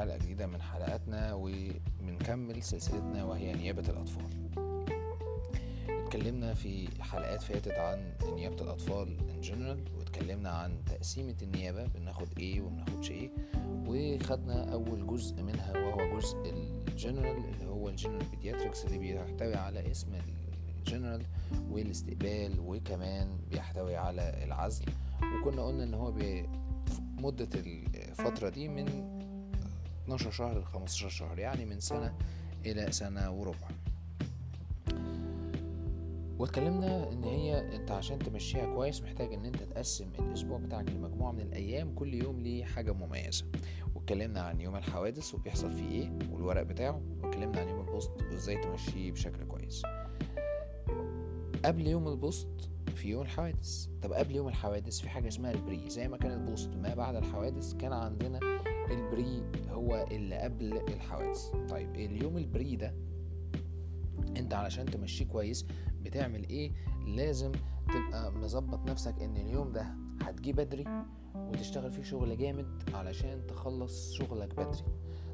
حلقة جديدة من حلقاتنا وبنكمل سلسلتنا وهي نيابة الأطفال. اتكلمنا في حلقات فاتت عن نيابة الأطفال in general واتكلمنا عن تقسيمة النيابة بناخد إيه ومناخدش إيه وخدنا أول جزء منها وهو جزء الجنرال اللي هو ال general pediatrics اللي بيحتوي على اسم الجنرال والاستقبال وكمان بيحتوي على العزل. وكنا قلنا إن هو مدة الفترة دي من 12 شهر ل 15 شهر يعني من سنة إلى سنة وربع. واتكلمنا إن هي أنت عشان تمشيها كويس محتاج إن أنت تقسم الأسبوع بتاعك لمجموعة من الأيام كل يوم ليه حاجة مميزة. واتكلمنا عن يوم الحوادث وبيحصل فيه إيه والورق بتاعه واتكلمنا عن يوم البوست وإزاي تمشيه بشكل كويس. قبل يوم ال post في يوم الحوادث. طب قبل يوم الحوادث في حاجة اسمها ال pre. زي ما كان ال post ما بعد الحوادث كان عندنا ال pre هو اللي قبل الحوادث. طيب اليوم ال pre ده انت علشان تمشيه كويس بتعمل إيه؟ لازم تبقى مظبط نفسك ان اليوم ده هتجي بدري وتشتغل فيه شغل جامد علشان تخلص شغلك بدري.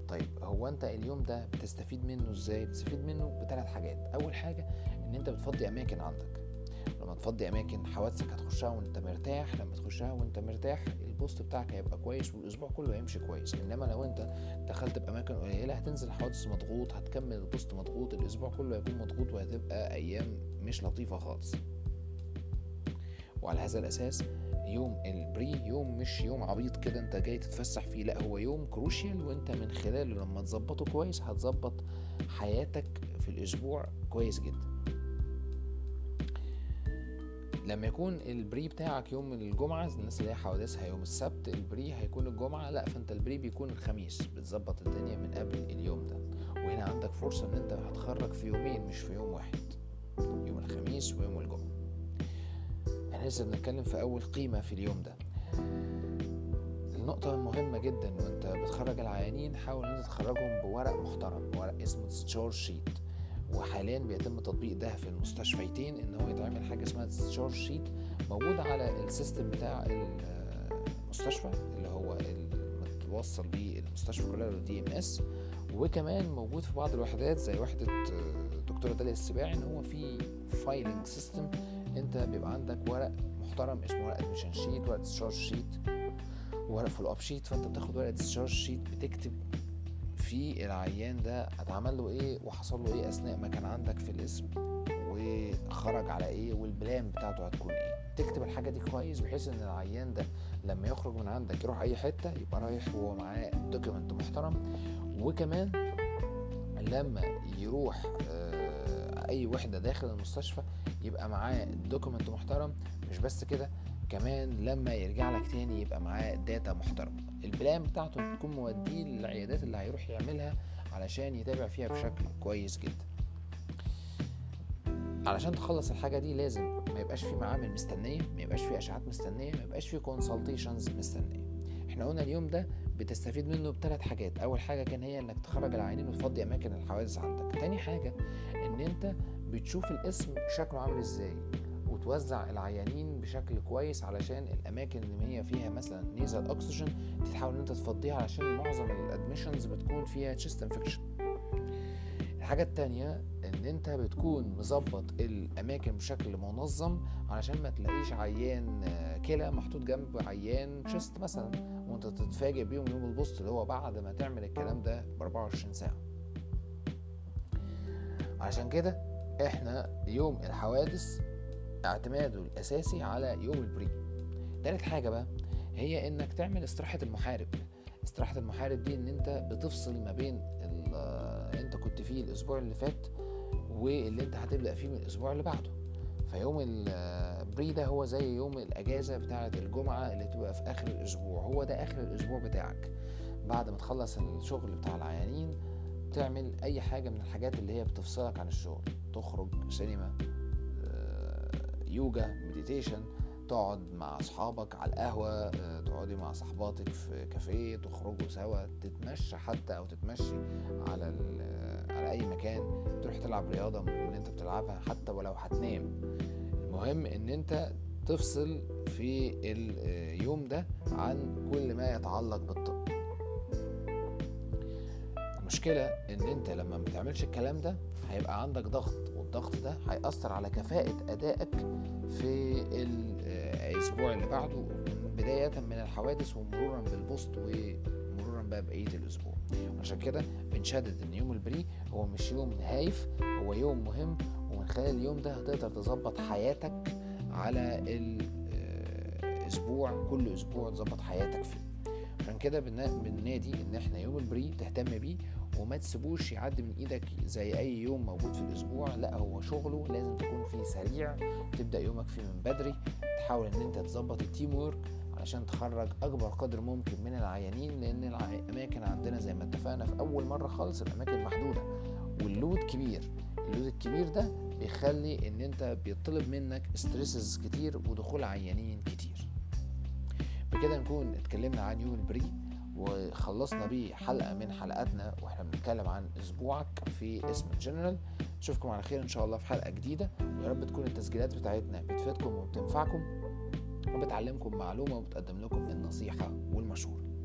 طيب هو انت اليوم ده بتستفيد منه إزاي؟ بتستفيد منه بثلاث حاجات. أول حاجة إن أنت بتفضي أماكن عندك. لما تفضي أماكن حوادثك هتخشها وأنت مرتاح لما تخشها وأنت مرتاح ال post بتاعك هيبقى كويس والأسبوع كله هيمشي كويس. إنما لو أنت دخلت بأماكن قليلة هتنزل حوادث مضغوط هتكمل ال post مضغوط الأسبوع كله هيكون مضغوط وهتبقى أيام مش لطيفة خالص. وعلى هذا الأساس يوم ال pre يوم مش يوم عبيط كده أنت جاي تتفسح فيه لأ هو يوم crucial وأنت من خلاله لما تظبطه كويس هتظبط حياتك في الأسبوع كويس جدا. لما يكون ال pre بتاعك يوم الجمعة الناس اللي هي حوادثها يوم السبت ال pre هيكون الجمعة لا فانت ال pre بيكون الخميس بتظبط الدنيا من قبل اليوم ده. وهنا عندك فرصة إن أنت هتخرج في يومين مش في يوم واحد يوم الخميس ويوم الجمعة. إحنا لسه بنتكلم في أول قيمة في اليوم ده. النقطة المهمة جدا وأنت بتخرج العيانين حاول إن أنت تخرجهم بورق محترم ورق اسمه discharge sheet وحاليا بيتم تطبيق ده في المستشفيتين إن هو يتعمل حاجة اسمها discharge sheet موجود على ال system بتاع المستشفى اللي هو متوصل بيه المستشفى كلها DMS وكمان موجود في بعض الوحدات زي وحدة دكتوره داليا السباعي إن هو في filing system أنت بيبقى عندك ورق محترم اسمه ورق admission sheet ورق discharge sheet ورق follow up sheet فأنت بتاخد ورق discharge sheet بتكتب في العيان ده اتعمل له إيه وحصل له إيه اثناء ما كان عندك في القسم وخرج على إيه وال plan بتاعته هتكون إيه. تكتب الحاجة دي كويس بحيث ان العيان ده لما يخرج من عندك يروح اي حتة يبقى رايح وهو معاه document محترم. وكمان لما يروح اي وحدة داخل المستشفى يبقى معاه document محترم. مش بس كده كمان لما يرجع لك تاني يبقى معاه data محترمه ال plan بتاعته تكون موديه للعيادات اللي هيروح يعملها علشان يتابع فيها بشكل كويس جدا. علشان تخلص الحاجة دي لازم ما يبقاش في معامل مستنية ما يبقاش في أشعات مستنية ما يبقاش في كونسلتيشنز مستنية. إحنا قلنا اليوم ده بتستفيد منه بثلاث حاجات. أول حاجة كان هي إنك تخرج العيانين وتفضي أماكن الحوادث عندك. تاني حاجة إن أنت بتشوف الاسم شكله عامل إزاي. وتوزع العيانين بشكل كويس علشان الأماكن اللي هي فيها مثلا نيزل اكسجين تحاول إن أنت تفضيها علشان معظم ال admissions بتكون فيها chest infection الحاجة التانية إن أنت بتكون مظبط الأماكن بشكل منظم علشان ما تلاقيش عيان كلى محطوط جنب عيان chest مثلا وأنت تتفاجئ بيهم يوم ال post اللي هو بعد ما تعمل الكلام ده ب 24 ساعة. عشان كده إحنا يوم الحوادث اعتماده الأساسي على يوم ال pre تالت حاجة بقى هي إنك تعمل استراحة المحارب. استراحة المحارب دي إن أنت بتفصل ما بين أنت كنت فيه الأسبوع اللي فات واللي أنت هتبدأ فيه من الأسبوع اللي بعده. فيوم البري ده هو زي يوم الأجازة بتاعة الجمعة اللي تبقى في آخر الأسبوع. هو ده آخر الأسبوع بتاعك. بعد ما تخلص الشغل بتاع العيانين تعمل أي حاجة من الحاجات اللي هي بتفصلك عن الشغل. تخرج سينما يوجا مديتيشن تقعد مع أصحابك على القهوة تقعدي مع صحباتك في كافيه تخرجوا سوا تتمشى حتى أو تتمشي على على أي مكان تروح تلعب رياضة من اللي أنت بتلعبها حتى ولو هتنام. المهم إن أنت تفصل في اليوم ده عن كل ما يتعلق بالطب. المشكلة إن أنت لما ما بتعملش الكلام ده هيبقى عندك ضغط. والضغط ده هيأثر على كفاءة أدائك في الأسبوع اللي بعده بداية من الحوادث ومرورا بال post ومرورا بقى بقية الأسبوع. عشان كده بنشدد إن يوم ال pre هو مش يوم هايف هو يوم مهم ومن خلال اليوم ده هتقدر تظبط حياتك على الأسبوع كل أسبوع تظبط حياتك فيه. عشان كده بننادي إن إحنا يوم ال pre تهتم بيه وما تسيبوش يعدي من إيدك زي أي يوم موجود في الأسبوع. لا هو شغله لازم تكون فيه سريع تبدأ يومك فيه من بدري. تحاول إن أنت تظبط ال teamwork علشان تخرج أكبر قدر ممكن من العيانين لأن الأماكن عندنا زي ما اتفقنا في أول مرة خالص الأماكن محدودة. وال load كبير. ال load الكبير ده بيخلي إن أنت بيطلب منك stresses كتير ودخول عيانين كتير. بكده نكون اتكلمنا عن يوم ال pre وخلصنا بيه حلقة من حلقاتنا وإحنا بنتكلم عن أسبوعك في اسم الجنرال. اشوفكم على خير إن شاء الله في حلقة جديدة. ويا رب تكون التسجيلات بتاعتنا بتفيدكم وبتنفعكم وبتعلمكم معلومة وبتقدم لكم النصيحة والمشورة.